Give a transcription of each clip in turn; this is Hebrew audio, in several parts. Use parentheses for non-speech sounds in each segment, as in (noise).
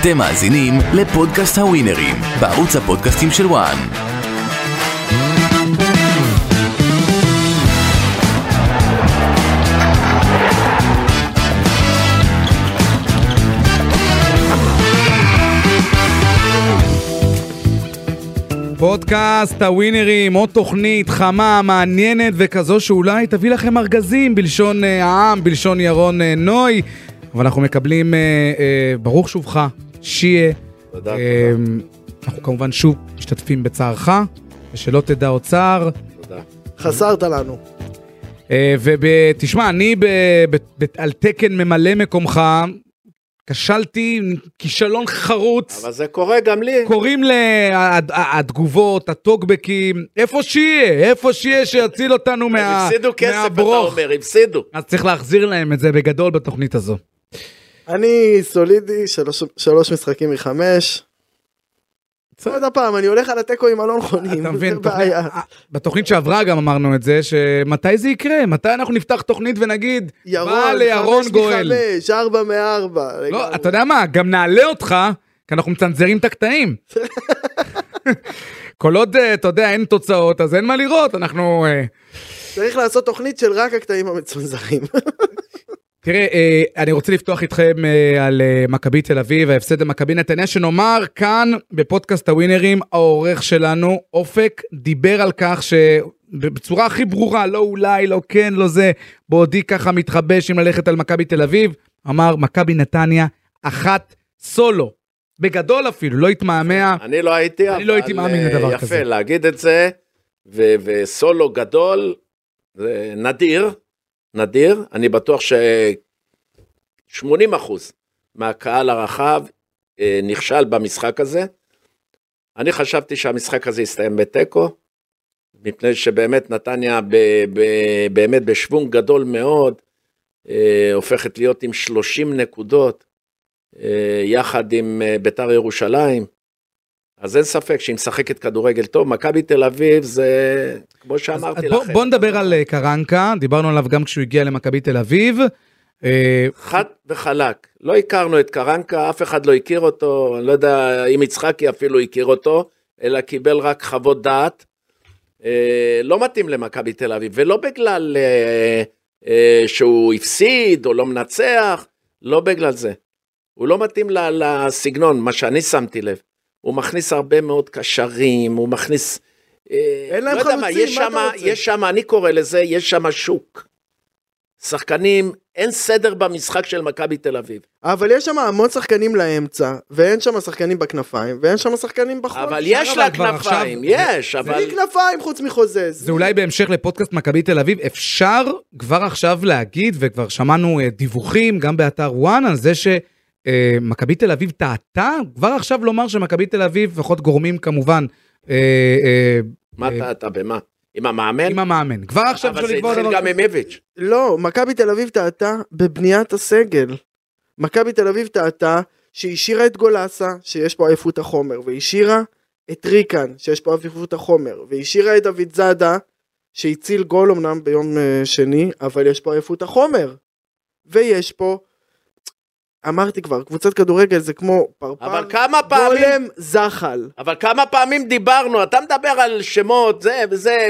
אתם מאזינים לפודקאסט הווינרים, בערוץ הפודקאסטים של וואן. פודקאסט הווינרים, עוד תוכנית חמה, מעניינת וכזו שאולי תביא לכם ארגזים בלשון אה, העם, בלשון ירון אה, נוי. אבל אנחנו מקבלים, אה, אה, ברוך שובך, שיה. תודה, אה, תודה. אנחנו כמובן שוב משתתפים בצערך, ושלא תדע עוד צער. תודה. חסרת לנו. אה, ותשמע, אני ב, ב, ב, על תקן ממלא מקומך, כשלתי כישלון חרוץ. אבל זה קורה גם לי. קוראים לתגובות, הטוקבקים, איפה שיהיה, איפה שיהיה שיציל אותנו הם מה, הפסידו כסף, אתה מהברוך. אומר, הפסידו. אז צריך להחזיר להם את זה בגדול בתוכנית הזו. אני סולידי, שלוש, שלוש משחקים מחמש. עוד הפעם, אני הולך על התיקו עם אתה מבין, זה בעיה. אה, בתוכנית שעברה גם אמרנו את זה, שמתי זה יקרה? מתי אנחנו נפתח תוכנית ונגיד, בא ירון, לירון חמש גואל. מחמש, ארבע מארבע. לא. אתה יודע מה, גם נעלה אותך, כי אנחנו מצנזרים את הקטעים. (laughs) כל עוד, אה, אתה יודע, אין תוצאות, אז אין מה לראות, אנחנו... אה, צריך לעשות תוכנית של רק הקטעים המצונזרים. (laughs) תראה, אה, אני רוצה לפתוח איתכם אה, על אה, מכבי תל אביב, ההפסד למכבי נתניה, שנאמר כאן בפודקאסט הווינרים, העורך שלנו, אופק, דיבר על כך שבצורה הכי ברורה, לא אולי, לא כן, לא זה, בעודי ככה מתחבש עם ללכת על מכבי תל אביב, אמר מכבי נתניה, אחת סולו, בגדול אפילו, לא התמהמה. אני לא הייתי, אני לא הייתי מאמין לדבר יפה, כזה. להגיד את זה, וסולו גדול, זה נדיר, נדיר. אני בטוח ש-80 אחוז מהקהל הרחב אה, נכשל במשחק הזה. אני חשבתי שהמשחק הזה יסתיים בתיקו, מפני שבאמת נתניה ב- ב- באמת בשוונג גדול מאוד, אה, הופכת להיות עם 30 נקודות, אה, יחד עם ביתר ירושלים. אז אין ספק שהיא משחקת כדורגל טוב, מכבי תל אביב זה, כמו שאמרתי בוא, לכם, בוא נדבר על אה, קרנקה, דיברנו עליו גם כשהוא הגיע למכבי תל אביב. אה, חד וחלק. לא הכרנו את קרנקה, אף אחד לא הכיר אותו, אני לא יודע אם יצחקי אפילו הכיר אותו, אלא קיבל רק חוות דעת. אה, לא מתאים למכבי תל אביב, ולא בגלל שהוא הפסיד או לא מנצח, לא בגלל זה. הוא לא מתאים לסגנון, מה שאני שמתי לב. הוא מכניס הרבה מאוד קשרים, הוא מכניס... אה, אין להם לא מה, חלוצים, יש מה אתה שמה- רוצה? יש שם, אני קורא לזה, יש שם שוק. שחקנים, אין סדר במשחק של מכבי תל אביב. אבל יש שם המון שחקנים לאמצע, ואין שם שחקנים בכנפיים, ואין שם שחקנים בחוץ. אבל יש לה כנפיים, עכשיו- יש, אבל... בלי כנפיים חוץ מחוזז. זה אולי בהמשך לפודקאסט מכבי תל אביב, אפשר כבר עכשיו להגיד, וכבר שמענו אה, דיווחים גם באתר וואן על זה שמכבי תל אביב טעתה, כבר עכשיו לומר שמכבי תל אביב, לפחות גורמים כמובן, אה, אה, מה אתה, אתה במה? עם המאמן? עם המאמן. כבר עכשיו אבל אפשר זה לקבוע התחיל דבר גם כזה. עם איביץ'. לא, מכבי תל אביב טעתה בבניית הסגל. מכבי תל אביב טעתה שהשאירה את גולסה, שיש פה עייפות החומר, והשאירה את ריקן, שיש פה עייפות החומר, והשאירה את דוד זאדה, שהציל גול אמנם ביום אה, שני, אבל יש פה עייפות החומר. ויש פה, אמרתי כבר, קבוצת כדורגל זה כמו פרפר, אבל כמה פעמים... גולם, זחל. אבל כמה פעמים דיברנו, אתה מדבר על שמות, זה וזה,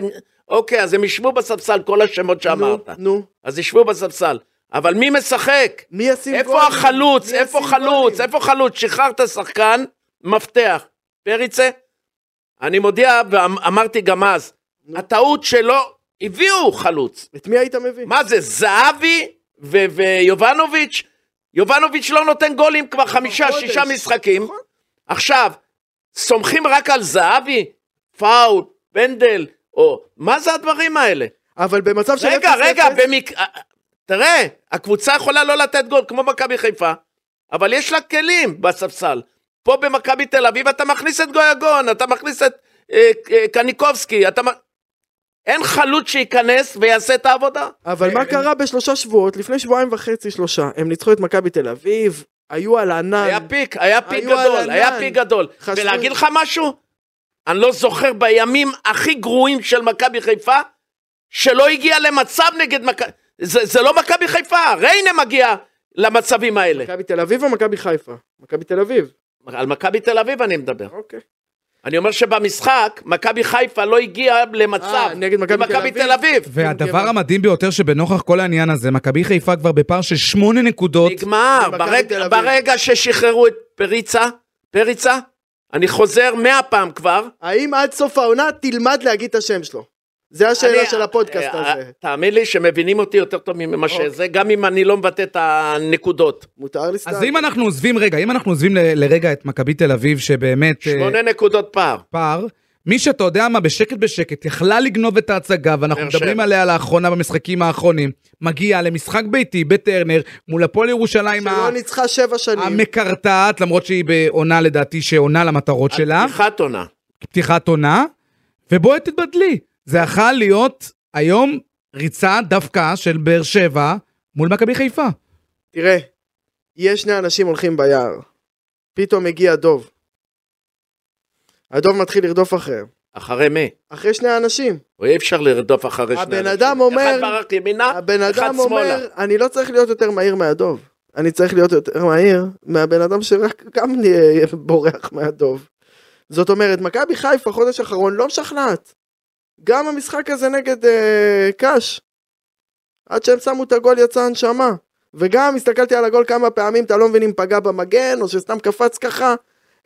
אוקיי, אז הם ישבו בספסל, כל השמות שאמרת. נו, נו. אז ישבו בספסל. אבל מי משחק? מי ישים איפה גולים? החלוץ? איפה חלוץ? איפה חלוץ? שחררת שחקן, מפתח. פריצה? אני מודיע, ואמרתי גם אז, נו. הטעות שלו, הביאו חלוץ. את מי היית מביא? מה זה, זהבי ויובנוביץ'? יובנוביץ' לא נותן גולים כבר חמישה, חודש. שישה משחקים. נכון. עכשיו, סומכים רק על זהבי? פאול, פנדל, או... מה זה הדברים האלה? אבל במצב של רגע, 0-0, רגע, במק... אה, תראה, הקבוצה יכולה לא לתת גול כמו מכבי חיפה, אבל יש לה כלים בספסל. פה במכבי תל אביב אתה מכניס את גויגון, אתה מכניס את אה, אה, קניקובסקי, אתה... אין חלוץ שייכנס ויעשה את העבודה. אבל מה קרה בשלושה שבועות, לפני שבועיים וחצי, שלושה, הם ניצחו את מכבי תל אביב, היו על הענן. היה פיק, היה פיק גדול, ענן. היה פיק גדול. ולהגיד לך משהו? אני לא זוכר בימים הכי גרועים של מכבי חיפה, שלא הגיע למצב נגד מכבי... זה, זה לא מכבי חיפה, ריינה מגיע למצבים האלה. מכבי תל אביב או מכבי חיפה? מכבי תל אביב. על מכבי תל אביב אני מדבר. אוקיי. אני אומר שבמשחק, מכבי חיפה לא הגיעה למצב אה, נגד מכבי עם תל מכבי אביב? תל אביב. והדבר. המדהים ביותר שבנוכח כל העניין הזה, מכבי חיפה כבר בפער של שמונה נקודות. נגמר, ומכבי ברג, תל אביב. ברגע ששחררו את פריצה, פריצה, אני חוזר מאה פעם כבר. האם עד סוף העונה תלמד להגיד את השם שלו? זה השאלה אני- של הפודקאסט אה, הזה. תאמין לי שמבינים אותי יותר טוב ממה אוקיי. שזה, גם אם אני לא מבטא את הנקודות. מותר לי סתם. אז אם אנחנו עוזבים רגע, אם אנחנו עוזבים ל- לרגע את מכבי תל אביב, שבאמת אה, שמונה נקודות פער. פער, מי שאתה יודע מה, בשקט בשקט, יכלה לגנוב את ההצגה, ואנחנו מדברים. עליה לאחרונה במשחקים האחרונים, מגיע למשחק ביתי בטרנר, מול הפועל ירושלים ה- שלא ניצחה שבע שנים. המקרטעת, למרות שהיא בעונה לדעתי שעונה למטרות שלה, פתיחת עונה. פתיחת עונה, ובואי תתבדלי. זה יכול להיות היום ריצה דווקא של באר שבע מול מכבי חיפה. תראה, יש שני אנשים הולכים ביער. פתאום מגיע דוב. הדוב מתחיל לרדוף אחריהם. אחרי מי? אחרי שני האנשים. או אי אפשר לרדוף אחרי שני הבן אנשים. אדם אומר- אחד ברח ימינה, הבן אדם. אומר, אני לא צריך להיות יותר מהיר מהדוב. אני צריך להיות יותר מהיר מהבן אדם שרק גם בורח מהדוב. זאת אומרת, מכבי חיפה חודש האחרון לא משכנעת. גם המשחק הזה נגד אה, קאש. עד שהם שמו את הגול יצא הנשמה. וגם הסתכלתי על הגול כמה פעמים, אתה לא מבין אם פגע במגן, או שסתם קפץ ככה.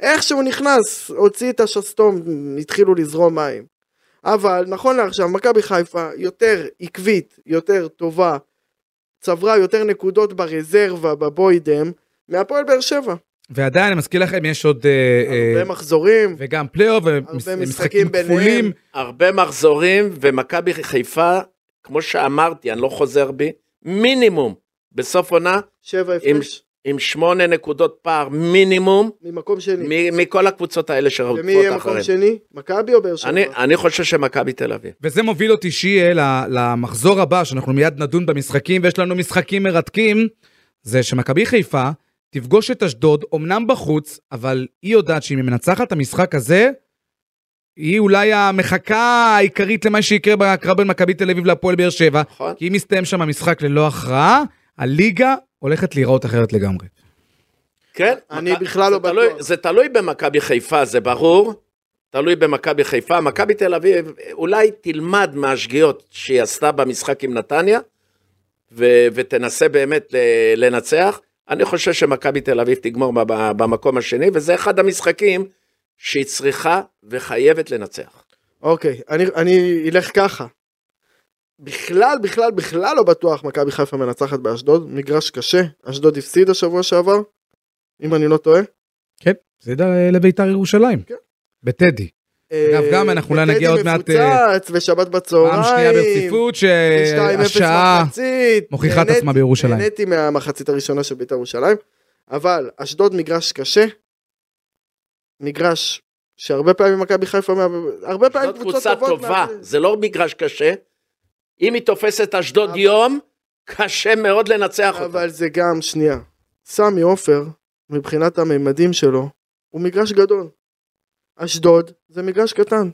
איך שהוא נכנס, הוציא את השסתום, התחילו לזרום מים. אבל נכון לעכשיו, מכבי חיפה יותר עקבית, יותר טובה, צברה יותר נקודות ברזרבה, בבוידם, מהפועל באר שבע. ועדיין, אני מזכיר לכם, יש עוד... אה, אה, הרבה מחזורים, וגם פלייאוף, ומשחקים. כפולים. הרבה מחזורים, ומכבי חיפה, כמו שאמרתי, אני לא חוזר בי, מינימום בסוף עונה, שבע עם, הפרש, עם שמונה נקודות פער מינימום, ממקום שני. מ- מכל הקבוצות האלה ומי שרודפות יהיה מקום אחריהם. שני? מכבי או באר שבע? אני, אני חושב שמכבי תל אביב. וזה מוביל אותי שיהיה ל- למחזור הבא, שאנחנו מיד נדון במשחקים, ויש לנו משחקים מרתקים, זה שמכבי חיפה תפגוש את אשדוד, אמנם בחוץ, אבל היא יודעת שאם היא מנצחת את המשחק הזה, היא אולי המחכה העיקרית למה שיקרה בקרב בין מכבי תל אביב להפועל באר שבע, נכון? כי אם מסתיים שם המשחק ללא הכרעה, הליגה הולכת להיראות אחרת לגמרי. כן. אני מכ- בכלל לא בטוח. זה תלוי במכבי חיפה, זה ברור. תלוי במכבי חיפה. מכבי תל אביב אולי תלמד מהשגיאות שהיא עשתה במשחק עם נתניה, ו- ותנסה באמת ל- לנצח. אני חושב שמכבי תל אביב תגמור ב- במקום השני, וזה אחד המשחקים שהיא צריכה וחייבת לנצח. אוקיי, אני, אני אלך ככה. בכלל, בכלל, בכלל לא בטוח מכבי חיפה מנצחת באשדוד, מגרש קשה, אשדוד הפסידה שבוע שעבר, אם אני לא טועה. כן, זה ד- לביתר ירושלים. כן. בטדי. אגב, גם אנחנו אולי נגיע עוד מעט, מפוצץ, ושבת בצהריים. פעם שנייה ברציפות 2-0 שהשעה מחצית. מוכיחה את עצמה בירושלים. נהניתי מהמחצית הראשונה של בית"ר ירושלים, אבל אשדוד מגרש קשה, מגרש שהרבה פעמים מכבי חיפה, הרבה פעמים קבוצות קבוצה טובות. טובה, מה- זה לא מגרש קשה. אם היא תופסת אשדוד יום, קשה מאוד לנצח אותה. אבל זה גם, שנייה, סמי עופר, מבחינת הממדים שלו, הוא מגרש גדול. אשדוד זה מגרש קטן.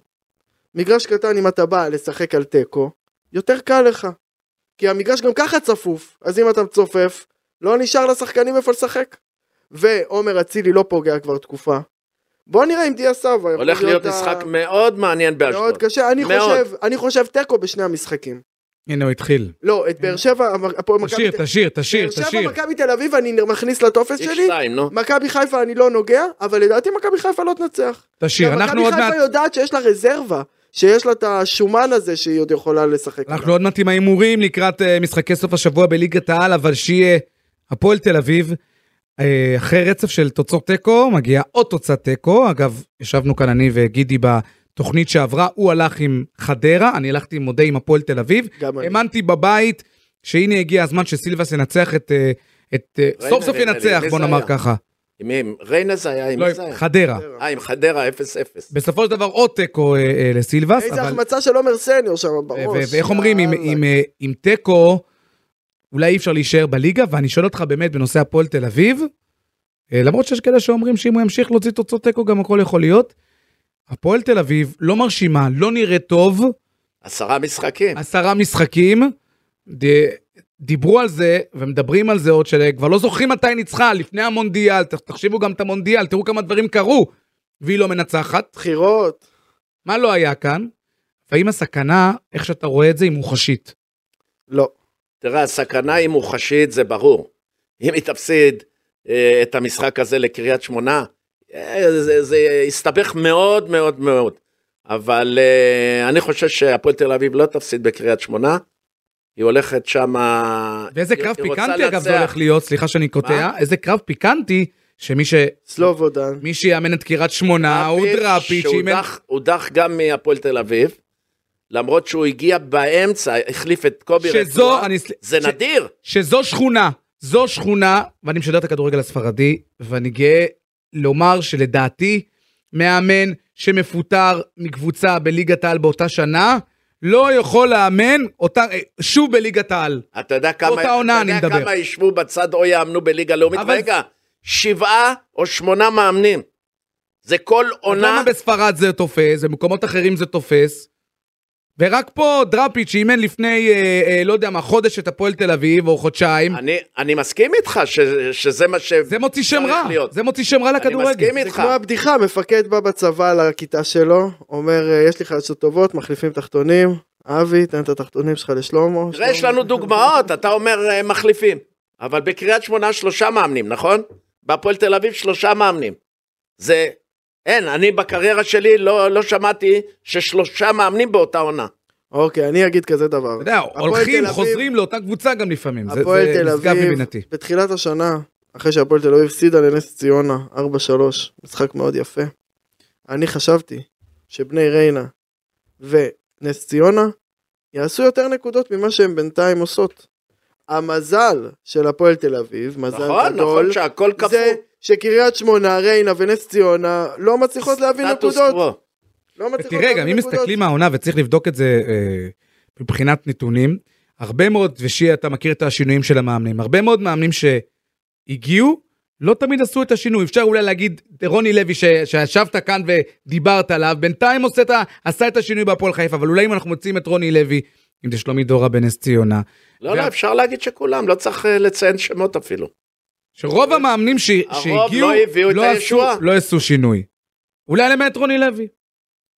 מגרש קטן, אם אתה בא לשחק על תיקו, יותר קל לך. כי המגרש גם ככה צפוף, אז אם אתה מצופף, לא נשאר לשחקנים איפה לשחק. ועומר אצילי לא פוגע כבר תקופה. בוא נראה אם תהיה סבא. הולך להיות ה- משחק מאוד מעניין מאוד באשדוד. קשה, אני מאוד. חושב, אני חושב תיקו בשני המשחקים. הנה הוא התחיל. לא, את באר שבע, הפועל מכבי תשאיר, תל- תשאיר, תשאיר, באר שבע, תשאיר. מכבי תל אביב אני מכניס לטופס שלי, שתיים, נו. מכבי חיפה אני לא נוגע, אבל לדעתי מכבי חיפה לא תנצח. תשאיר. אנחנו עוד מכבי מעט... חיפה יודעת שיש לה רזרבה, שיש לה את השומן הזה שהיא עוד יכולה לשחק. אנחנו. עוד מעט עם ההימורים לקראת אה, משחקי סוף השבוע בליגת העל, אבל שיהיה הפועל תל אביב, אה, אחרי רצף של תוצאות תיקו, מגיעה עוד תוצאת תיקו. אגב, ישבנו כאן אני וגידי בתוכנית שעברה, הוא הלך עם חדרה, אני הלכתי מודה עם הפועל תל אביב. גם אני. האמנתי בבית שהנה הגיע הזמן שסילבס ינצח את... אה, את אה, ריינה, סוף סוף ריינה, ינצח, בוא נאמר? ככה. עם מי? עם ריינה זה היה? עם לא, מי זה היה? חדרה. אה, עם חדרה 0-0. בסופו של דבר עוד תיקו אה, לסילבס, איזה אבל... החמצה של עומר סניור שם בראש. ואיך אומרים, עם-. עם, עם תיקו, אולי אי אפשר להישאר בליגה, ואני שואל אותך באמת בנושא הפועל תל אביב, למרות שיש כאלה שאומרים שאם הוא ימשיך להוציא תוצאות תיקו גם הכל יכול להיות. הפועל תל אביב לא מרשימה, לא נראית טוב, עשרה משחקים. עשרה משחקים, ד- דיברו על זה ומדברים על זה עוד שכבר לא זוכרים מתי ניצחה, לפני המונדיאל, תחשיבו גם את המונדיאל, תראו כמה דברים קרו, והיא לא מנצחת. בחירות. מה לא היה כאן? והאם הסכנה, איך שאתה רואה את זה, היא מוחשית? לא. תראה, הסכנה היא מוחשית, זה ברור. אם היא תפסיד אה, את המשחק הזה לקריית שמונה, אה, זה, זה יסתבך מאוד מאוד מאוד. אבל אה, אני חושב שהפועל תל אביב לא תפסיד בקריית שמונה. היא הולכת שם... ואיזה קרב פיקנטי אגב זה הולך להיות, סליחה שאני קוטע, איזה קרב פיקנטי, שמי ש... סלובודן. מי שיאמן את קריית שמונה הוא דראפיץ', הודח גם מהפועל תל אביב, למרות שהוא הגיע באמצע, החליף את קובי שזו, רצועה. אני... זה ש- נדיר. שזו שכונה, זו שכונה, ואני משדר את הכדורגל הספרדי, ואני גאה לומר שלדעתי, מאמן שמפוטר מקבוצה בליגת העל באותה שנה, לא יכול לאמן אותה, אה, שוב בליגת העל. אתה יודע כמה, עונה אתה יודע. כמה ישבו בצד או יאמנו בליגה לאומית? אבל- רגע, שבעה או שמונה מאמנים. זה כל עונה, למה בספרד זה תופס, במקומות אחרים זה תופס? ורק פה דראפיץ' שאימן לפני, אה, אה, לא יודע מה, חודש את הפועל תל אביב, או חודשיים, אני, אני מסכים איתך ש, שזה מה ש... זה מוציא שם רע, להיות. זה מוציא שם רע לכדורגל. מסכים זה איתך. כמו הבדיחה, מפקד בא בצבא לכיתה שלו, אומר, "אה, יש לי חדשות טובות, מחליפים תחתונים, אבי, תן את התחתונים שלך לשלמה. תראה, יש לנו דוגמאות, אתה אומר אה, מחליפים. אבל בקריית שמונה שלושה מאמנים, נכון? בהפועל תל אביב שלושה מאמנים. זה... אין, אני בקריירה שלי לא, לא שמעתי ששלושה מאמנים באותה עונה. אוקיי, אני אגיד כזה דבר. אתה יודע, הולכים, חוזרים לאותה קבוצה גם לפעמים, זה הפועל תל אביב, מבינתי. בתחילת השנה, אחרי שהפועל תל אביב הפסידה לנס ציונה, 4-3, משחק מאוד יפה. אני חשבתי שבני ריינה ונס ציונה יעשו יותר נקודות ממה שהן בינתיים עושות. המזל של הפועל תל אביב, מזל נכון, גדול, נכון שהכל כפול. זה שקריית שמונה, ריינה ונס ציונה לא מצליחות להביא נקודות. לא מצליחות ותראה, גם אם. מסתכלים מהעונה, וצריך לבדוק את זה אה, מבחינת נתונים, הרבה מאוד, ושי, אתה מכיר את השינויים של המאמנים, הרבה מאוד מאמנים שהגיעו, לא תמיד עשו את השינוי. אפשר אולי להגיד, רוני לוי, ש, שישבת כאן ודיברת עליו, בינתיים עושה את ה, עשה את השינוי בהפועל חיפה, אבל אולי אם אנחנו מוצאים את רוני לוי, אם זה שלומי דורה בנס ציונה, לא, לא, אפשר להגיד שכולם, לא צריך אה, לציין שמות אפילו. שרוב המאמנים ש, הרוב שהגיעו, לא הביאו את עשו, הישועה. לא עשו שינוי. אולי למעט רוני לוי.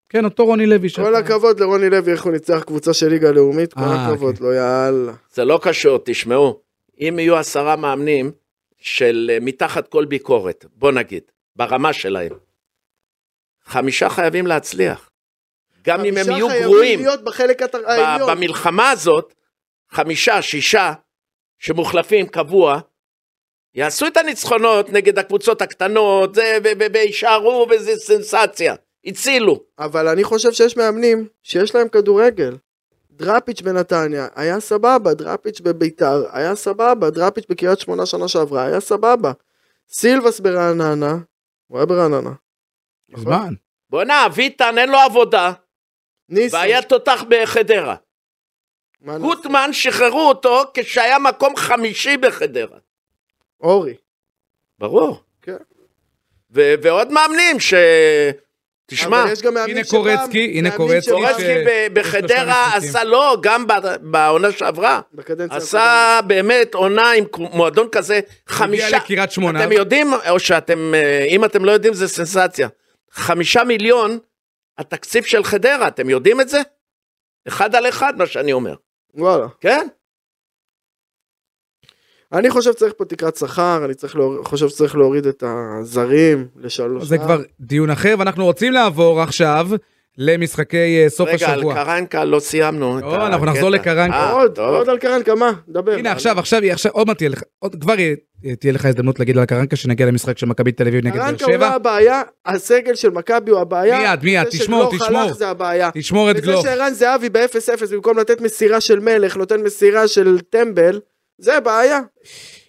כן, אותו רוני לוי. כל שאתה- הכבוד לרוני לוי, איך הוא ניצח קבוצה של ליגה לאומית, כל אה, הכבוד כן. לו, יאללה. זה לא קשור, תשמעו, אם יהיו עשרה מאמנים של אה, מתחת כל ביקורת, בוא נגיד, ברמה שלהם, חמישה חייבים להצליח. גם אם הם יהיו גרועים. במלחמה הזאת, חמישה, שישה, שמוחלפים קבוע, יעשו את הניצחונות נגד הקבוצות הקטנות, ויישארו, וזה סנסציה. הצילו. אבל אני חושב שיש מאמנים שיש להם כדורגל. דראפיץ' בנתניה היה סבבה, דראפיץ' בביתר היה סבבה, דראפיץ' בקריית שמונה שנה שעברה היה סבבה. סילבס ברעננה, הוא היה ברעננה. נכון? זמן. בואנה, אביטן אין לו עבודה, ניסו, והיה תותח בחדרה. גוטמן שחררו אותו כשהיה מקום חמישי בחדרה. אורי. ברור. כן. ו- ועוד מאמנים ש... תשמע, הנה קורצקי, הנה קורצקי קורצקי בחדרה. עשה לו, גם ב- בעונה שעברה. עשה באמת עונה עם מועדון כזה, חמישה... הגיע לקריית שמונה. אתם יודעים, או שאתם, אה, אם אתם לא יודעים זה סנסציה. חמישה מיליון התקציב של חדרה, אתם יודעים את זה? אחד על אחד מה שאני אומר, וואלה. כן? אני חושב שצריך פה תקרת שכר, אני צריך להור... חושב שצריך להוריד את הזרים לשלוש. זה כבר דיון אחר, ואנחנו רוצים לעבור עכשיו למשחקי אה, סוף רגע, על השבוע. קרנקה לא סיימנו. את או, אנחנו נחזור. לקרנקה. אה, עוד, טוב. עוד על קרנקה, מה? דבר. הנה עכשיו, עכשיו, עכשיו, עוד מעט תהיה לך, עוד כבר תהיה לך הזדמנות להגיד על קרנקה כשנגיע למשחק של מכבי תל אביב נגד באר קרנקה הוא לא שבע. הבעיה, הסגל של מכבי הוא הבעיה. מיד, מיד, תשמור, תשמור. הלך זה הבעיה. תשמור את וזה גלוך. שערן זהבי ב-0-0 במקום לתת מסירה של מלך, נותן מסירה של טמבל, זה בעיה.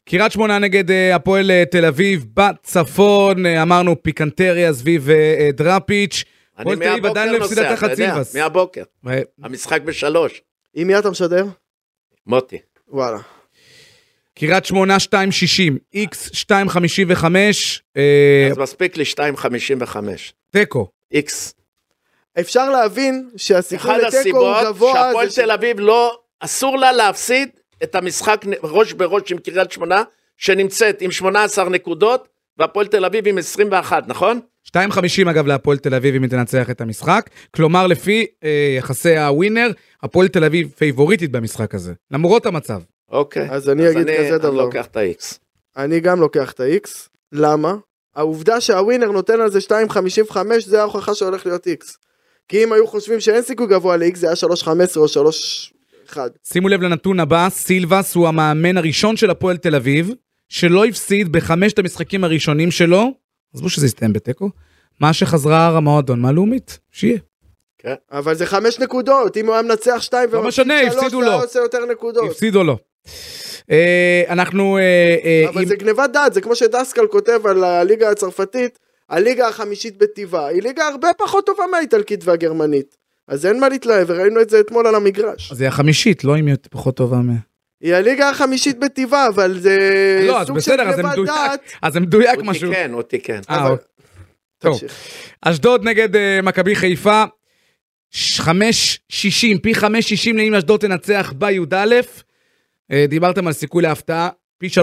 קריית שמונה נגד אה, הפועל אה, תל אביב בצפון, אה, אמרנו פיקנטריה סביב דראפיץ'. אני מהבוקר לא נוסע, אתה יודע. מהבוקר. המשחק בשלוש. עם מי אתה משדר? מוטי. וואלה. קריית שמונה 2.60, איקס 2.55, אה, אז מספיק לי 2.55. תיקו. איקס. אפשר להבין שהסיכוי לתיקו הוא הסיבות גבוה. שהפועל זה ש- תל אביב לא, אסור לה להפסיד את המשחק ראש בראש עם קריית שמונה, שנמצאת עם 18 נקודות, והפועל תל אביב עם 21, נכון? 2.50 אגב להפועל תל אביב אם היא תנצח את המשחק. כלומר, לפי אה, יחסי הווינר, הפועל תל אביב פייבוריטית במשחק הזה, למרות המצב. אוקיי. אז אני אגיד כזה אני דבר. לוקח את ה-X. אני גם לוקח את ה-X. למה? העובדה שהווינר נותן על זה 2.55 זה ההוכחה שהולך להיות X. כי אם היו חושבים שאין סיכוי גבוה ל-X זה היה 3.15 או 3.1. שימו לב לנתון הבא, סילבס הוא המאמן הראשון של הפועל תל אביב, שלא הפסיד בחמשת המשחקים הראשונים שלו, עזבו שזה יסתיים בתיקו, מה שחזרה המועדון מהלאומית, שיהיה. אבל זה 5 נקודות, אם הוא היה מנצח 2 לא משנה, הפסידו לו. היה עושה יותר נקודות. הפסיד או לא. אה, אנחנו... אה, אה, אבל זה גניבת דעת, זה כמו שדסקל כותב על הליגה הצרפתית, הליגה החמישית בטבעה, היא ליגה הרבה פחות טובה מהאיטלקית והגרמנית. אז אין מה להתלהב, וראינו את זה אתמול על המגרש. זה החמישית, לא אם היא פחות טובה מ... היא הליגה החמישית בטבעה, אבל זה לא, אז סוג של בסדר, אז זה גניבת מדויק. דעת. אז זה מדויק הוא משהו. תיקן, הוא תיקן. אה, אבל- אוקיי. טוב. תמשיך. אשדוד נגד אה, מכבי חיפה, 5.60, פי 5.60 לאם אשדוד תנצח בי"א. אה, דיברתם על סיכוי להפתעה, פי 3.90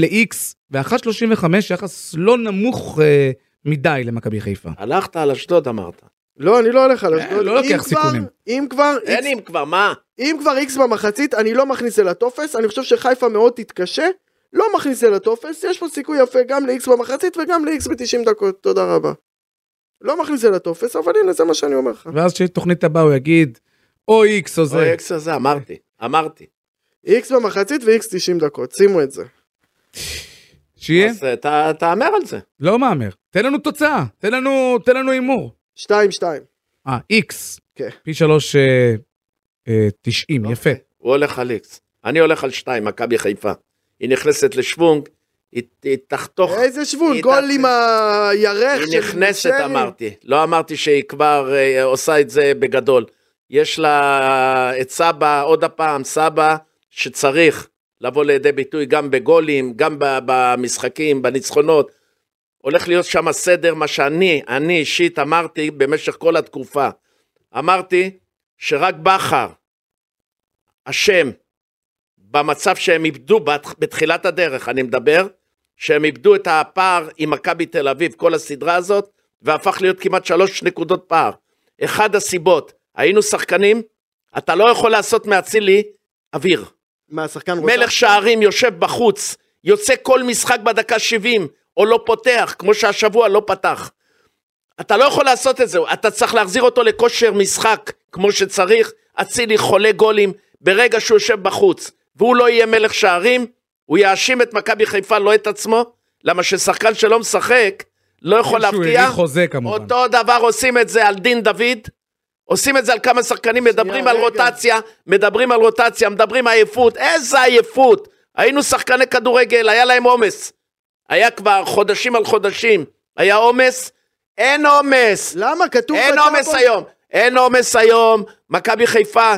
ל-X, ו-1.35 יחס לא נמוך אה, מדי למכבי חיפה. הלכת על אשדוד אמרת. לא, אני לא הולך על אה, אשדוד. לא לוקח סיכונים. אם כבר... אין אם כבר, מה? אם כבר איקס במחצית, אני לא מכניס אל הטופס, אני חושב שחיפה מאוד תתקשה, לא מכניס אל הטופס, יש פה סיכוי יפה גם לאיקס במחצית וגם לאיקס ב-90 דקות, תודה רבה. לא מכניס אל הטופס, אבל הנה, זה מה שאני אומר לך. ואז כשתוכנית הבאה הוא יגיד, או איקס או זה. או איקס או זה, אמרתי, אמרתי. איקס במחצית ואיקס 90 דקות, שימו את זה. שיהיה? אז אה, תהמר על זה. לא מהמר, תן לנו תוצאה, תן לנו הימור. 2, 2. אה, איקס. כן. פי 3, 90, אה, אה, אוקיי. יפה. הוא הולך על איקס. אני הולך על שתיים, מכבי חיפה. היא נכנסת לשוונג, היא, תחתוך... איזה שוונג? גול עם הירך היא נכנסת, אמרתי. לא אמרתי שהיא כבר אה, עושה את זה בגדול. יש לה את סבא, עוד הפעם, סבא, שצריך לבוא לידי ביטוי גם בגולים, גם במשחקים, בניצחונות. הולך להיות שם סדר, מה שאני, אני אישית אמרתי במשך כל התקופה. אמרתי שרק בכר אשם במצב שהם איבדו בת- בתחילת הדרך, אני מדבר, שהם איבדו את הפער עם מכבי תל אביב, כל הסדרה הזאת, והפך להיות כמעט שלוש נקודות פער. אחד הסיבות, היינו שחקנים, אתה לא יכול לעשות מאצילי אוויר. מה, השחקן רוצה? מלך שערים יושב בחוץ, יוצא כל משחק בדקה 70, או לא פותח, כמו שהשבוע לא פתח. אתה לא יכול לעשות את זה, אתה צריך להחזיר אותו לכושר משחק כמו שצריך. אצילי חולה גולים ברגע שהוא יושב בחוץ, והוא לא יהיה מלך שערים, הוא יאשים את מכבי חיפה, לא את עצמו, למה ששחקן שלא משחק, לא יכול שהוא להבקיע. חוזה כמובן. אותו דבר עושים את זה על דין דוד, עושים את זה על כמה שחקנים, מדברים על רגע. רוטציה, מדברים על רוטציה, מדברים עייפות, איזה עייפות. היינו שחקני כדורגל, היה להם עומס. היה כבר חודשים על חודשים, היה עומס, אין עומס, למה? כתוב אין עומס היום, אין עומס היום, מכבי חיפה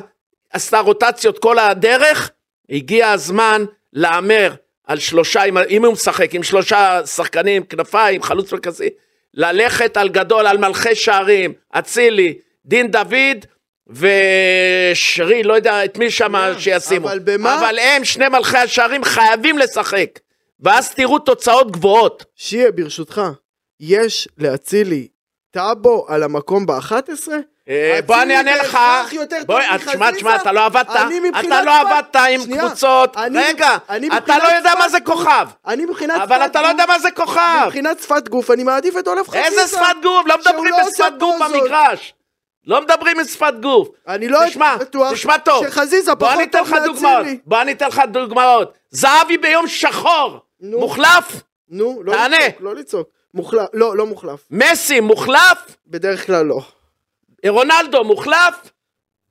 עשתה רוטציות כל הדרך, הגיע הזמן להמר על שלושה, אם הוא משחק עם שלושה שחקנים, כנפיים, חלוץ מרכזי, ללכת על גדול, על מלכי שערים, אצילי, דין דוד ושרי, לא יודע את מי שם שישימו. אבל במה- אבל הם, שני מלכי השערים, חייבים לשחק. ואז תראו תוצאות גבוהות. שיה, ברשותך, יש לאצילי טאבו על המקום ב-11? אה, בוא אני אענה לך, בוא, תשמע, תשמע, אתה לא עבדת, אתה לא עבדת עם קבוצות, רגע, אתה לא יודע מה זה כוכב, אני מבחינת אבל אתה לא יודע מה זה כוכב, מבחינת שפת גוף, אני מעדיף את עולף חזיזה. איזה שפת גוף, לא מדברים לא בשפת גוף. במגרש, לא מדברים בשפת גוף, אני לא בטוח תשמע טוב, שחזיזה פחות טוב מאצילי. בוא אני אתן לך דוגמאות, זהבי ביום שחור, נו. מוחלף, נו, לא תענה. לצעוק, לא לצעוק. מוחלף, לא, לא מוחלף. מסי מוחלף, בדרך כלל לא. רונלדו מוחלף,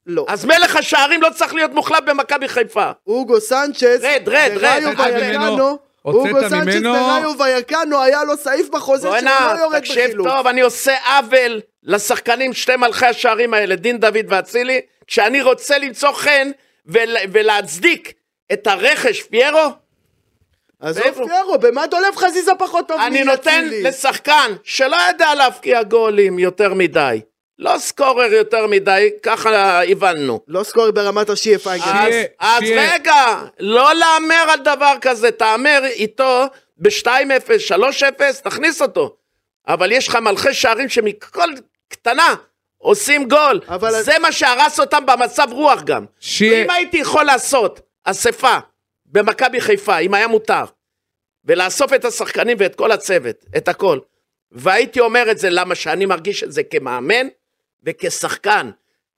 לא. אז מלך השערים לא צריך להיות מוחלף במכבי חיפה. אוגו סנצ'ז, רד, רד, וראיו רד, רד ויקנו, אוגו ממנו. וראיו ויקנו היה לו סעיף בחוזה שהוא בוא'נה, לא יורד תקשיב בחילוף. טוב, אני עושה עוול לשחקנים, שתי מלכי השערים האלה, דין דוד ואצילי, כשאני רוצה למצוא חן ול, ולהצדיק את הרכש פיירו, עזוב? פיירו, במה דולב חזיזה פחות טוב אני נותן מאצילי? לשחקן שלא יודע להבקיע גולים יותר מדי, לא סקורר יותר מדי, ככה הבנו. לא סקור ברמת פייגל. שיהיה- אז, אז שיהיה- רגע, לא להמר על דבר כזה, תהמר איתו ב-2-0, 3-0, תכניס אותו. אבל יש לך מלכי שערים שמכל קטנה עושים גול. אבל- זה מה שהרס אותם במצב רוח גם. שיהיה- אם הייתי יכול לעשות אספה במכבי חיפה, אם היה מותר, ולאסוף את השחקנים ואת כל הצוות, את הכל, והייתי אומר את זה למה שאני מרגיש את זה כמאמן וכשחקן.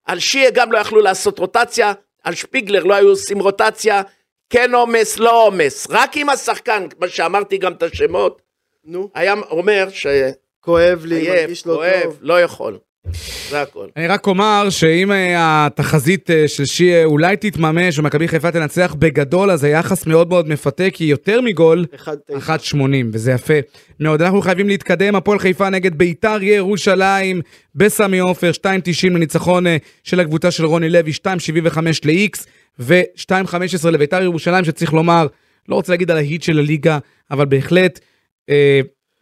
על שיה גם לא יכלו לעשות רוטציה, על שפיגלר לא היו עושים רוטציה, כן עומס, לא עומס. רק אם השחקן, כמו שאמרתי גם את השמות, נו, היה אומר שעייף, כואב לי, מרגיש לא כואב, טוב. לא יכול. זה הכל. אני רק אומר שאם אה, התחזית אה, של שיה אולי תתממש ומכבי חיפה תנצח בגדול, אז היחס מאוד מאוד מפתה, כי יותר מגול, אחד תשע. 1.80, וזה יפה מאוד. אנחנו חייבים להתקדם, הפועל חיפה נגד ביתר ירושלים בסמי עופר, 2.90 לניצחון אה, של הקבוצה של רוני לוי, 2.75 ל-X ו-2.15 לביתר ירושלים, שצריך לומר, לא רוצה להגיד על ההיט של הליגה, אבל בהחלט אה,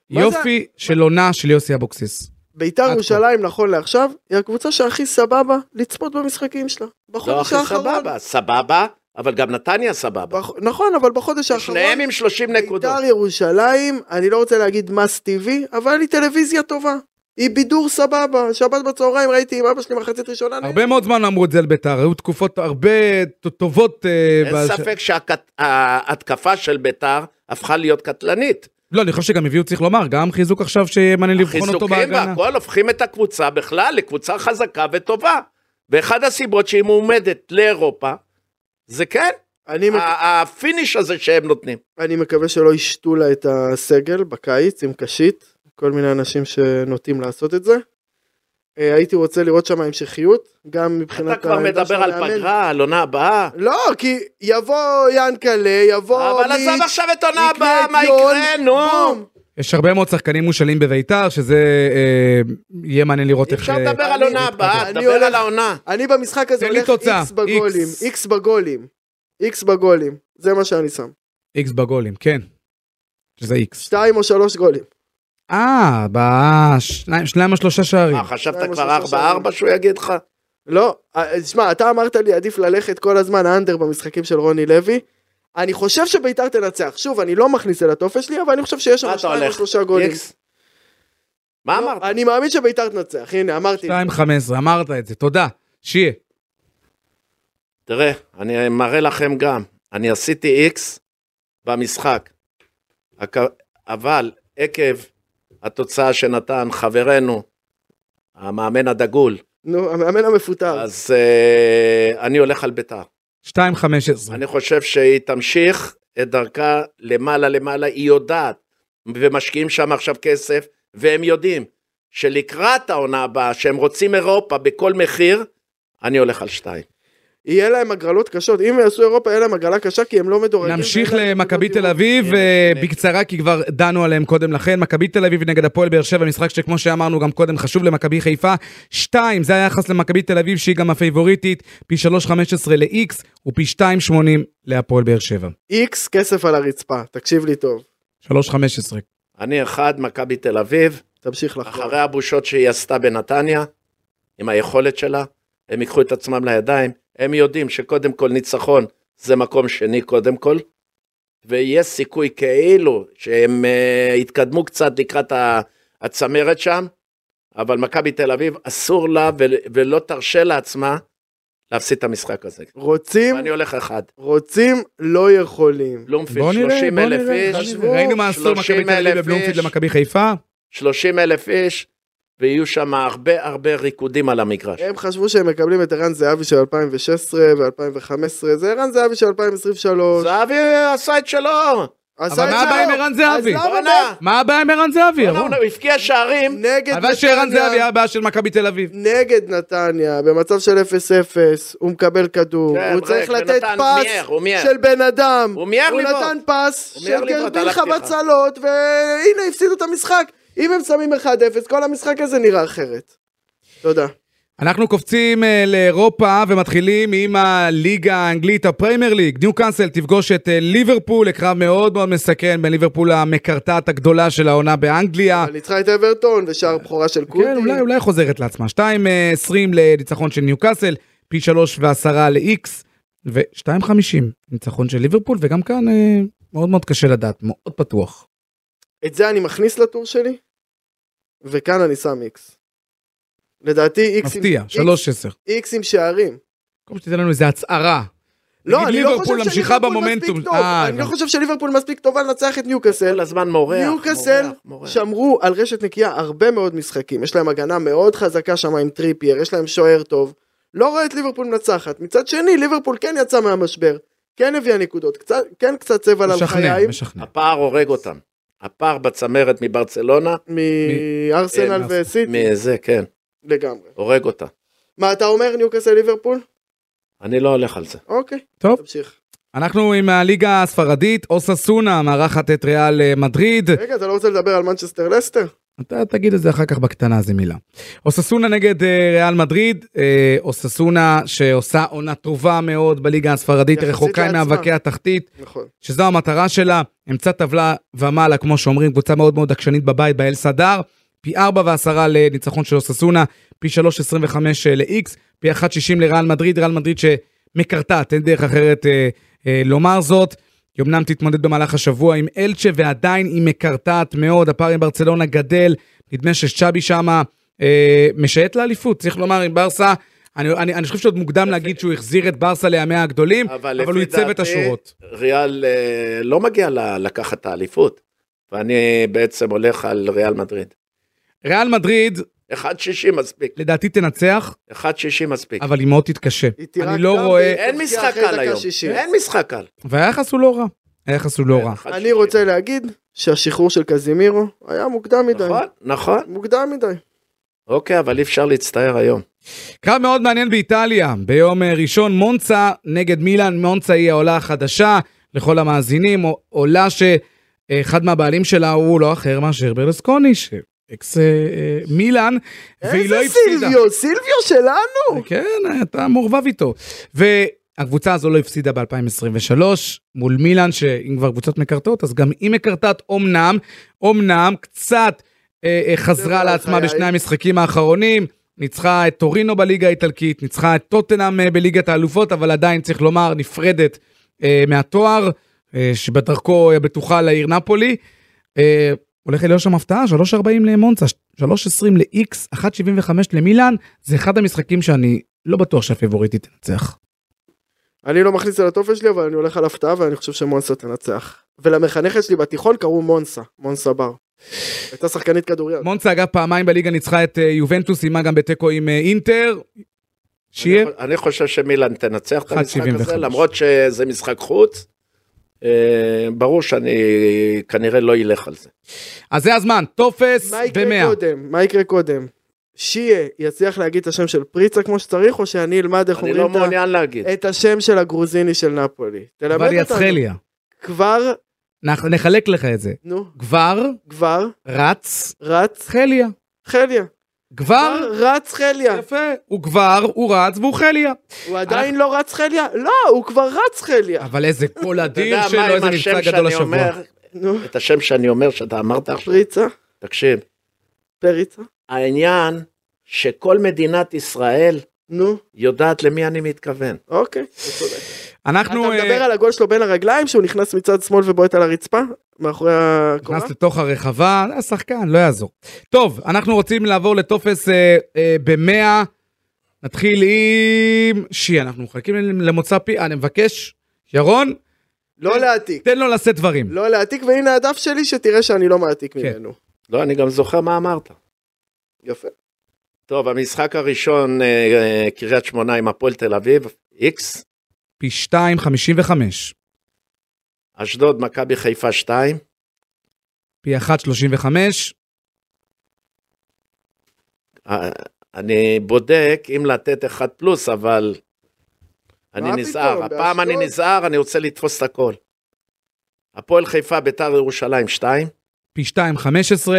יופי של עונה של יוסי אבוקסיס. ביתר ירושלים נכון לעכשיו היא הקבוצה שהכי סבבה לצפות במשחקים שלה. לא בחודש הכי האחרון. סבבה, סבבה, אבל גם נתניה סבבה. בח... נכון, אבל בחודש האחרון. שניהם עם 30 נקודות. ביתר ירושלים, אני לא רוצה להגיד מס טבעי, אבל היא טלוויזיה טובה. היא בידור סבבה, שבת בצהריים ראיתי עם אבא שלי מחצית ראשונה. הרבה מאוד זמן אמרו את זה על ביתר, היו תקופות הרבה טובות. אה, אין ספק שההתקפה של ביתר הפכה להיות קטלנית. לא, אני חושב שגם הביאו, צריך לומר, גם חיזוק עכשיו שמעניין לבחון אותו החיזוקים בהגנה. והכל הופכים את הקבוצה בכלל לקבוצה חזקה וטובה. ואחד הסיבות שהיא מועמדת לאירופה, זה כן, אני, מק... ה finish הזה שהם נותנים. אני מקווה שלא ישתו לה את הסגל בקיץ עם קשית, כל מיני אנשים שנוטים לעשות את זה. אה, הייתי רוצה לראות שם המשכיות, גם מבחינת אתה כבר מדבר על. פגרה, על עונה הבאה. לא, כי יבוא יענקלה, יבוא אבל עזוב עכשיו את עונה הבאה, מה יקרה, נו. יש הרבה מאוד שחקנים מושאלים בביתר, שזה אה, יהיה מעניין לראות אי איך... אפשר אה, לדבר על עונה הבאה, הולך- על העונה. אני במשחק הזה הולך איקס בגולים, X. איקס בגולים, איקס בגולים, זה מה שאני שם. איקס בגולים, כן. שזה איקס. שתיים או שלוש גולים. אה, בשניים שניים או שלושה שערים. מה, חשבת שניים כבר שלושה 4-4 שהוא יגיד לך? לא, אה, תשמע, אתה אמרת לי עדיף ללכת כל הזמן אנדר במשחקים של רוני לוי. אני חושב שביתר תנצח. שוב, אני לא מכניס אל הטופס שלי, אבל אני חושב שיש שם אתה שתיים או? שלושה גולים. מה לא, אמרת? אני מאמין שביתר תנצח, הנה, אמרתי. 2-15, אמרת את זה, תודה. שיהיה. תראה, אני מראה לכם גם, אני עשיתי איקס במשחק, אבל עקב התוצאה שנתן חברנו, המאמן הדגול, נו, המאמן המפוטר. אז uh, אני הולך על ביתר. 2-15. אני חושב שהיא תמשיך את דרכה למעלה למעלה, היא יודעת, ומשקיעים שם עכשיו כסף, והם יודעים שלקראת העונה הבאה, שהם רוצים אירופה בכל מחיר, אני הולך על שתיים. יהיה להם הגרלות קשות. אם יעשו אירופה, יהיה להם הגרלה קשה, כי הם לא מדורגים. נמשיך למכבי נקודות תל אביב, אה. בקצרה כי כבר דנו עליהם קודם לכן. מכבי תל אביב נגד הפועל באר שבע, משחק שכמו שאמרנו גם קודם חשוב למכבי חיפה. שתיים, זה היחס למכבי תל אביב שהיא גם הפייבוריטית, פי 3.15 ל-X ופי 2.80 להפועל באר שבע. איקס כסף על הרצפה, תקשיב לי טוב. 3.15. אני אחד, מכבי תל אביב, תמשיך לחזור. אחרי הבושות שהיא עשתה בנתניה, עם היכולת שלה, הם ייקחו את עצמם לידיים, הם יודעים שקודם כל ניצחון זה מקום שני קודם כל, ויש סיכוי כאילו שהם uh, יתקדמו קצת לקראת הצמרת שם, אבל מכבי תל אביב אסור לה ולא תרשה לעצמה להפסיד את המשחק הזה. רוצים, ואני הולך אחד. רוצים, לא יכולים. בלומפילד נראה, 30 בוא אלף. איש. ראינו מה עשו 30 מכבי תל אביב איש. למכבי חיפה. 30 אלף איש, ויהיו שם הרבה הרבה ריקודים על המגרש. הם חשבו שהם מקבלים את ערן זהבי של 2016 ו-2015, זה ערן זהבי של 2023. זהבי עשה את שלו. אבל את מה. הבעיה עם ערן זהבי? מה הבעיה עם ערן זהבי? הוא הבקיע שערים. נגד הלוואי שערן נתניה, זהבי היה הבעיה של מכבי תל אביב. נגד נתניה, במצב של 0-0, הוא מקבל כדור, כן, הוא צריך לתת פס. של בן אדם. הוא מיהר הוא לבעוט. נתן פס הוא של לך. חבצלות, והנה הפסידו את המשחק. אם הם שמים 1-0, כל המשחק הזה נראה אחרת. תודה. אנחנו קופצים אה, לאירופה ומתחילים עם הליגה האנגלית, הפריימר ליג. ניו קאסל תפגוש את אה, ליברפול לקרב מאוד מאוד מסכן בין ליברפול המקרטעת הגדולה של העונה באנגליה. אבל ניצחה את אברטון ושער בכורה של קודי. כן, אולי, אולי חוזרת לעצמה. 2.20 לניצחון של ניו קאסל, פי 3 ועשרה ל-X, ו-2.50 ניצחון של ליברפול, וגם כאן אה, מאוד מאוד קשה לדעת, מאוד פתוח. את זה אני מכניס לטור שלי, וכאן אני שם איקס. לדעתי איקס עם- מפתיע, איקס- 3.10. איקס עם שערים. במקום שתיתן לנו איזה הצהרה. לא, אני לא חושב שליברפול. מספיק טוב. אה, אני לא. חושב שליברפול מספיק טובה לנצח את ניוקאסל. כל הזמן מורח, ניוקאסל. שמרו על רשת נקייה הרבה מאוד משחקים. יש להם הגנה מאוד חזקה שם עם טריפייר, יש להם שוער טוב. לא רואה את ליברפול מנצחת. מצד שני, ליברפול כן יצא מהמשבר. כן הביאה נקודות. קצת, כן קצת צבע על משכנע, חיים. משכנע. הפער הורג אותם. הפער בצמרת מברצלונה, מארסנל וסיטי. מזה, כן, לגמרי. הורג אותה. מה אתה אומר ניוקאסל ליברפול? אני לא הולך על זה. אוקיי. טוב. תמשיך. אנחנו עם הליגה הספרדית, אוססונה מארחת את ריאל אה, מדריד. רגע, אתה לא רוצה לדבר על מנצ'סטר לסטר? אתה תגיד את זה אחר כך בקטנה, זה מילה. אוססונה נגד אה, ריאל מדריד, אה, אוססונה שעושה עונה טובה מאוד בליגה הספרדית, רחוקה. ממאבקי התחתית, נכון. שזו המטרה שלה, אמצע טבלה ומעלה, כמו שאומרים, קבוצה מאוד מאוד עקשנית בבית, באל סדר, פי 4 ו-10 לניצחון של אוססונה, פי 3.25 ל-X, פי 1.60 לריאל מדריד, ריאל מדריד שמקרטעת, אין דרך אחרת אה, אה, לומר זאת. היא אמנם תתמודד במהלך השבוע עם אלצ'ה ועדיין היא מקרטעת מאוד, הפער עם ברצלונה גדל, נדמה שצ'אבי שמה אה, משייט לאליפות, צריך לומר עם ברסה, אני, אני, אני חושב שעוד מוקדם להגיד שהוא החזיר את ברסה לימיה הגדולים, אבל, הוא לפי ייצב את השורות. ריאל אה, לא מגיע ל- לקחת את האליפות, ואני בעצם הולך על ריאל מדריד. ריאל מדריד 1.60 מספיק, לדעתי תנצח, 1.60 מספיק. אבל היא מאוד תתקשה. אני לא רואה, אין משחק קל היום, 60. אין משחק קל. והיחס הוא לא רע. היחס הוא לא רע. 1.60. אני רוצה להגיד שהשחרור של קזימירו היה מוקדם מדי. נכון, נכון. מוקדם מדי. אוקיי, אבל אי אפשר להצטער היום. קרב מאוד מעניין באיטליה, ביום אה, ראשון מונצה נגד מילאן, מונצה היא העולה החדשה לכל המאזינים, עולה שאחד מהבעלים שלה הוא לא אחר מאשר ברלסקוני, שאקס אה, אה, מילאן, והיא לא איזה הפסידה. סילביו, סילביו שלנו! כן, אתה מעורבב איתו. והקבוצה הזו לא הפסידה ב-2023 מול מילאן, שאם כבר קבוצות מקרטעות, אז גם היא מקרטעת אומנם, אומנם קצת אה, אה, חזרה על לעצמה. בשני המשחקים האחרונים. ניצחה את טורינו בליגה האיטלקית, ניצחה את טוטנאם אה, בליגת האלופות, אבל עדיין צריך לומר נפרדת אה, מהתואר, אה, שבדרכו אה, בטוחה לעיר נפולי. אה, הולך להיות שם הפתעה, 3.40 למונצה, 3.20 ל-X, 1.75 למילאן, זה אחד המשחקים שאני לא בטוח שהפיבוריטית תנצח. אני לא מכניס על הטופס שלי, אבל אני הולך על הפתעה ואני חושב שמונסה תנצח. ולמחנכת שלי בתיכון קראו מונסה, מונסה בר. הייתה שחקנית כדוריד. מונצה אגב פעמיים בליגה ניצחה את אה, יובנטוס, סיימה גם בתיקו עם אה, אינטר. שיהיה, אני, חושב שמילן תנצח את המשחק 1.75. הזה, למרות שזה משחק חוץ. אה, ברור שאני כנראה לא אלך על זה. אז זה הזמן, טופס מה יקרה ב-100. קודם? מה יקרה קודם? שיה יצליח להגיד את השם של פריצה כמו שצריך, או שאני אלמד איך אני אומרים לא את. את השם של הגרוזיני של נפולי. תלמד אבל אותנו. יצחליה. כבר, נח- נחלק לך את זה. נו, כבר כבר, רץ רץ, חליה. חליה. כבר, כבר רץ חליה. יפה, הוא כבר, הוא רץ והוא חליה. הוא עדיין לא רץ חליה? לא, הוא כבר רץ חליה. אבל איזה קול אדיר שלו, מה איזה מבצע גדול השבוע. את השם שאני אומר שאתה אמרת עכשיו? פריצה, תקשיב, פריצה, העניין שכל מדינת ישראל נו, יודעת למי אני מתכוון. אוקיי, אתה צודק. אנחנו אתה אה, מדבר על הגול שלו בין הרגליים, שהוא נכנס מצד שמאל ובועט על הרצפה? מאחורי הקורה? נכנס לתוך הרחבה, זה השחקן, לא יעזור. טוב, אנחנו רוצים לעבור לטופס אה, אה, במאה. נתחיל עם שי, אנחנו מחכים למוצא פי, אני מבקש, ירון, לא להעתיק. תן לו לשאת דברים. לא להעתיק, והנה הדף שלי שתראה שאני לא מעתיק כן. ממנו. לא, אני גם זוכר מה אמרת. יפה. טוב, המשחק הראשון, אה, אה, קריית שמונה עם הפועל תל אביב, איקס, פי 2.55, אשדוד, מכבי חיפה 2, פי 1.35, אה, אני בודק אם לתת אחד פלוס, אבל אני נזהר. הפעם אני? נזהר, אני רוצה לתפוס את הכל. הפועל חיפה, ביתר ירושלים 2, פי 2.15,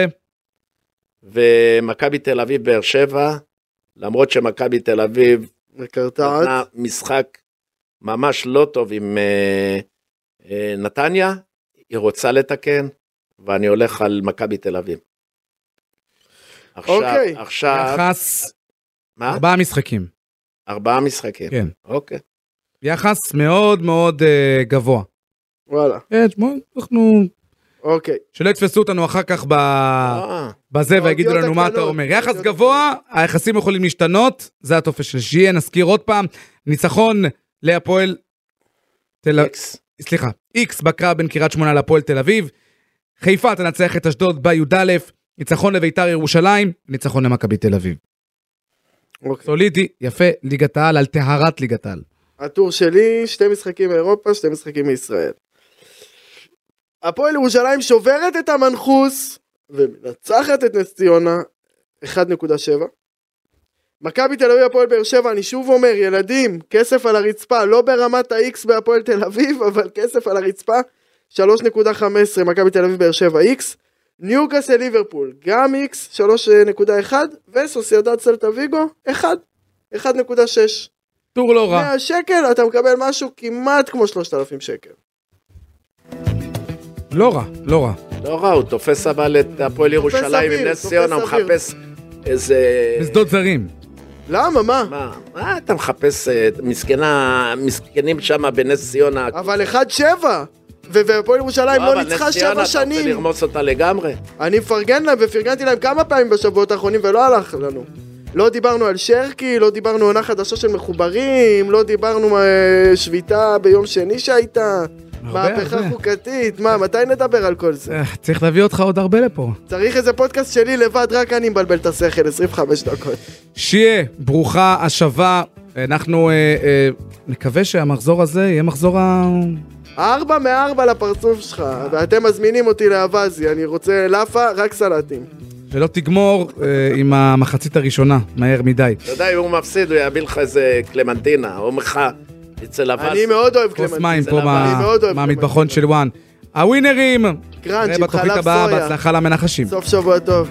ומכבי תל אביב, באר שבע, למרות שמכבי תל אביב מקרטעת. נתנה משחק ממש לא טוב עם אה, אה, נתניה, היא רוצה לתקן, ואני הולך על מכבי תל אביב. עכשיו, אוקיי. עכשיו, יחס מה? ארבעה משחקים. ארבעה משחקים. כן. אוקיי. יחס מאוד מאוד אה, גבוה. וואלה. כן, תשמעו, אנחנו... אוקיי. שלא יתפסו אותנו אחר כך ב... אה, בזה ויגידו האותיות לנו מה אתה אומר. יחס. גבוה, היחסים יכולים להשתנות, זה הטופס של שיהיה, נזכיר עוד פעם, ניצחון להפועל תל אביב. סליחה, איקס בקרב בין קריית שמונה להפועל תל אביב, חיפה תנצח את אשדוד בי"א, ניצחון לביתר ירושלים, ניצחון למכבי תל אביב. אוקיי. סולידי, יפה, ליגת העל על טהרת ליגת העל. הטור שלי, שתי משחקים מאירופה, שתי משחקים מישראל. הפועל ירושלים שוברת את המנחוס ומנצחת את נס ציונה 1.7. מכבי תל אביב הפועל באר שבע, אני שוב אומר, ילדים, כסף על הרצפה, לא ברמת ה-X בהפועל תל אביב, (laughs) אבל כסף על הרצפה, 3.15 מכבי תל אביב באר שבע X. ניוקאסל ליברפול, גם X, 3.1, וסוסיידד סלטה ויגו, 1, 1.6. טור לא רע. 100 שקל אתה מקבל משהו כמעט כמו 3,000 שקל. לא רע, לא רע. לא רע, הוא תופס אבל את הפועל ירושלים עם נס ציונה, הוא. מחפש איזה... בשדות זרים. למה מה? מה, מה אתה מחפש אה, מסכנה, מסכנים שם בנס ציונה? אבל 1-7 ו- והפועל ירושלים לא אבל ניצחה נס ציונה, שבע אתה רוצה שנים. לרמוס אותה לגמרי? אני מפרגן להם ופרגנתי להם כמה פעמים בשבועות האחרונים ולא הלך לנו. לא דיברנו על שרקי, לא דיברנו עונה חדשה של מחוברים, לא דיברנו אה, שביתה ביום שני שהייתה, מהפכה. חוקתית, מה, מתי נדבר על כל זה? אה, צריך להביא אותך עוד הרבה לפה. צריך איזה פודקאסט שלי לבד, רק אני מבלבל את השכל, 25 דקות. שיהיה, ברוכה השבה. אנחנו אה, אה, נקווה שהמחזור הזה יהיה מחזור ה... ארבע מארבע לפרצוף שלך, ואתם מזמינים אותי לאווזי, אני רוצה לאפה, רק סלטים. שלא תגמור עם המחצית הראשונה, מהר מדי. אתה יודע, אם הוא מפסיד, הוא יביא לך איזה קלמנטינה, או ממך, אצל אבס. אני מאוד אוהב כוס קלמנטין. מים זה פה מהמטבחון של וואן. הווינרים, קראנץ' עם חלב הבאה, סויה. בהצלחה למנחשים. סוף שבוע טוב.